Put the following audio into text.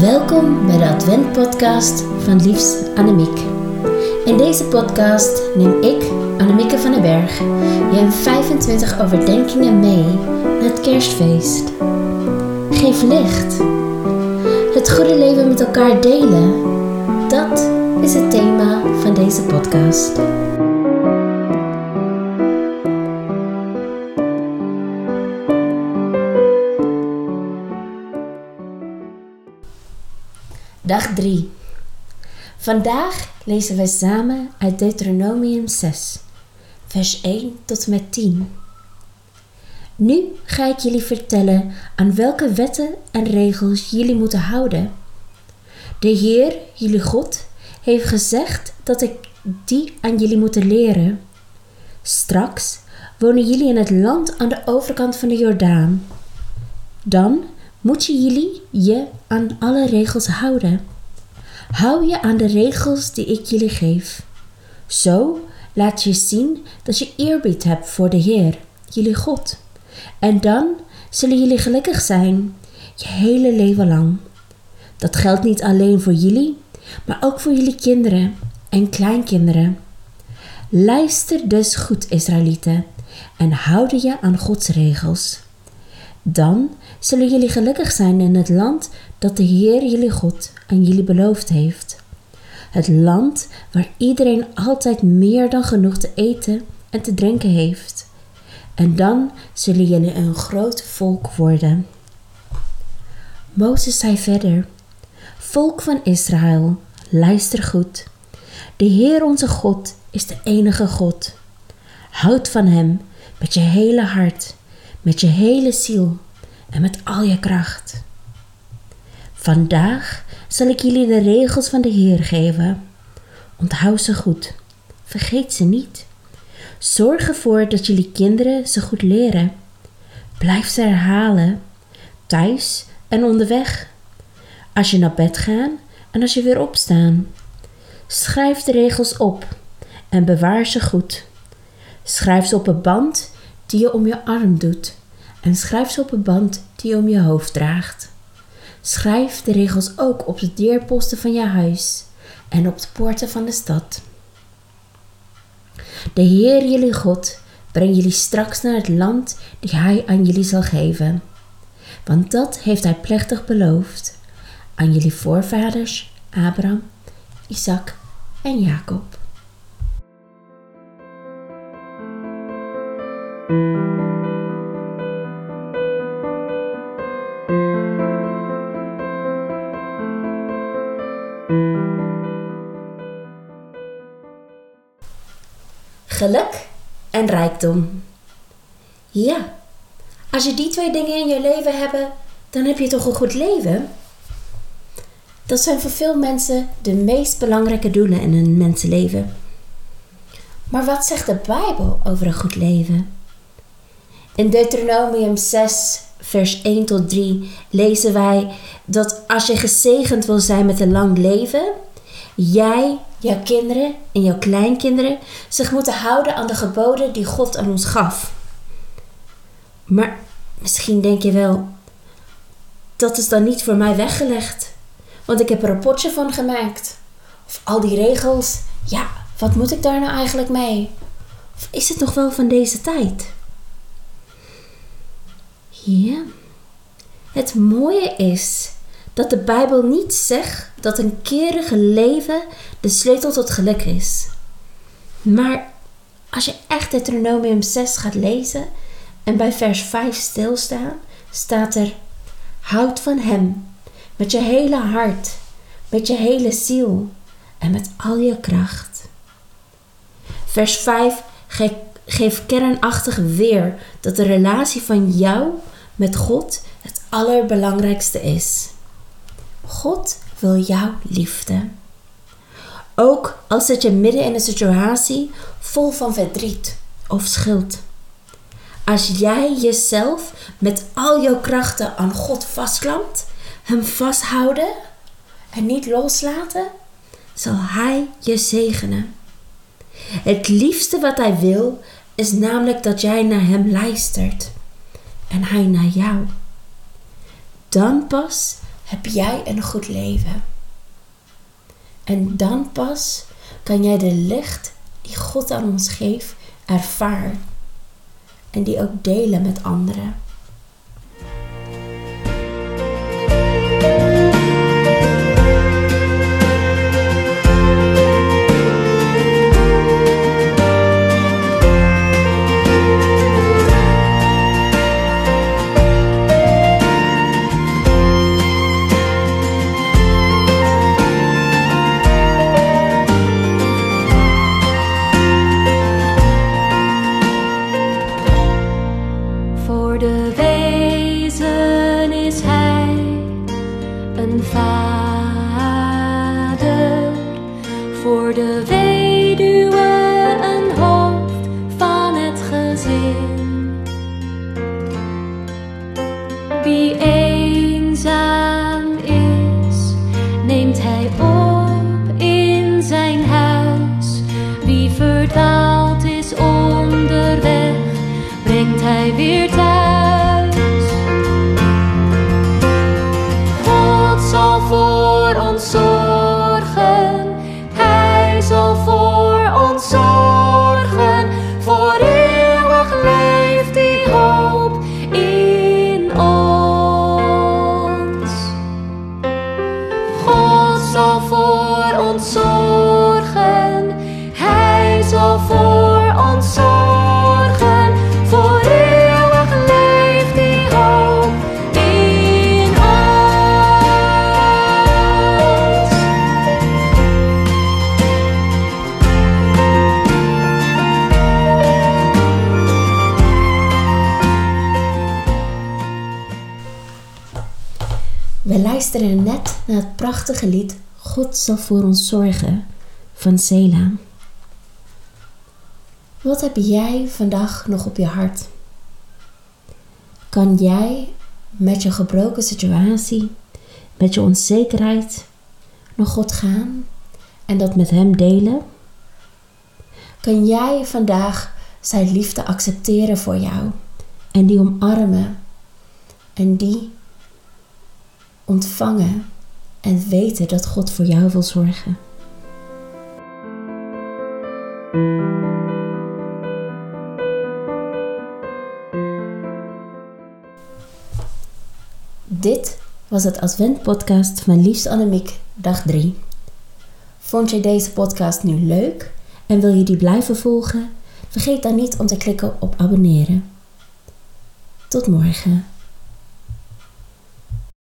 Welkom bij de Advent-podcast van Liefs Annemiek. In deze podcast neem ik, Annemieke van den Berg, je in 25 overdenkingen mee naar het kerstfeest. Geef licht. Het goede leven met elkaar delen. Dat is het thema van deze podcast. Dag 3. Vandaag lezen we samen uit Deuteronomium 6, vers 1 tot en met 10. Nu ga ik jullie vertellen aan welke wetten en regels jullie moeten houden. De Heer, jullie God, heeft gezegd dat ik die aan jullie moet leren. Straks wonen jullie in het land aan de overkant van de Jordaan. Dan moeten jullie je aan alle regels houden. Hou je aan de regels die ik jullie geef. Zo laat je zien dat je eerbied hebt voor de Heer, jullie God. En dan zullen jullie gelukkig zijn, je hele leven lang. Dat geldt niet alleen voor jullie, maar ook voor jullie kinderen en kleinkinderen. Luister dus goed, Israëlieten, en houd je aan Gods regels. Dan zullen jullie gelukkig zijn in het land dat de Heer jullie God aan jullie beloofd heeft. Het land waar iedereen altijd meer dan genoeg te eten en te drinken heeft. En dan zullen jullie een groot volk worden. Mozes zei verder: Volk van Israël, luister goed. De Heer onze God is de enige God. Houd van Hem met je hele hart, met je hele ziel en met al je kracht. Vandaag zal ik jullie de regels van de Heer geven. Onthoud ze goed. Vergeet ze niet. Zorg ervoor dat jullie kinderen ze goed leren. Blijf ze herhalen, thuis en onderweg. Als je naar bed gaat en als je weer opstaan. Schrijf de regels op en bewaar ze goed. Schrijf ze op een band die je om je arm doet en schrijf ze op een band die je om je hoofd draagt. Schrijf de regels ook op de deurposten van je huis en op de poorten van de stad. De Heer jullie God brengt jullie straks naar het land die Hij aan jullie zal geven. Want dat heeft Hij plechtig beloofd aan jullie voorvaders Abraham, Isaac en Jacob. Geluk en rijkdom. Ja, als je die twee dingen in je leven hebt, dan heb je toch een goed leven? Dat zijn voor veel mensen de meest belangrijke doelen in een mensenleven. Maar wat zegt de Bijbel over een goed leven? In Deuteronomium 6, vers 1 tot 3 lezen wij dat als je gezegend wil zijn met een lang leven, jij, jouw kinderen en jouw kleinkinderen zich moeten houden aan de geboden die God aan ons gaf. Maar misschien denk je wel, dat is dan niet voor mij weggelegd, want ik heb er een potje van gemaakt. Of al die regels, ja, wat moet ik daar nou eigenlijk mee? Of is het nog wel van deze tijd? Ja. Het mooie is dat de Bijbel niet zegt dat een kerige leven de sleutel tot geluk is. Maar als je echt Deuteronomium 6 gaat lezen en bij vers 5 stilstaan, staat er: Houd van Hem met je hele hart, met je hele ziel en met al je kracht. Vers 5 geeft kernachtig weer dat de relatie van jou met God het allerbelangrijkste is. God wil jouw liefde. Ook al zit je midden in een situatie vol van verdriet of schuld. Als jij jezelf met al jouw krachten aan God vastklampt, hem vasthouden en niet loslaten, zal Hij je zegenen. Het liefste wat Hij wil is namelijk dat jij naar Hem luistert en Hij naar jou. Dan pas heb jij een goed leven. En dan pas kan jij de licht die God aan ons geeft ervaren en die ook delen met anderen. Wie eenzaam is, neemt hij op in zijn huis. Wie verdwaald is onderweg, brengt hij weer We luisteren net naar het prachtige lied God zal voor ons zorgen van Sela. Wat heb jij vandaag nog op je hart? Kan jij met je gebroken situatie, met je onzekerheid, naar God gaan en dat met Hem delen? Kan jij vandaag Zijn liefde accepteren voor jou en die omarmen en die ontvangen en weten dat God voor jou wil zorgen. Dit was het Advent-podcast van Liefst Annemiek, dag 3. Vond je deze podcast nu leuk en wil je die blijven volgen? Vergeet dan niet om te klikken op abonneren. Tot morgen.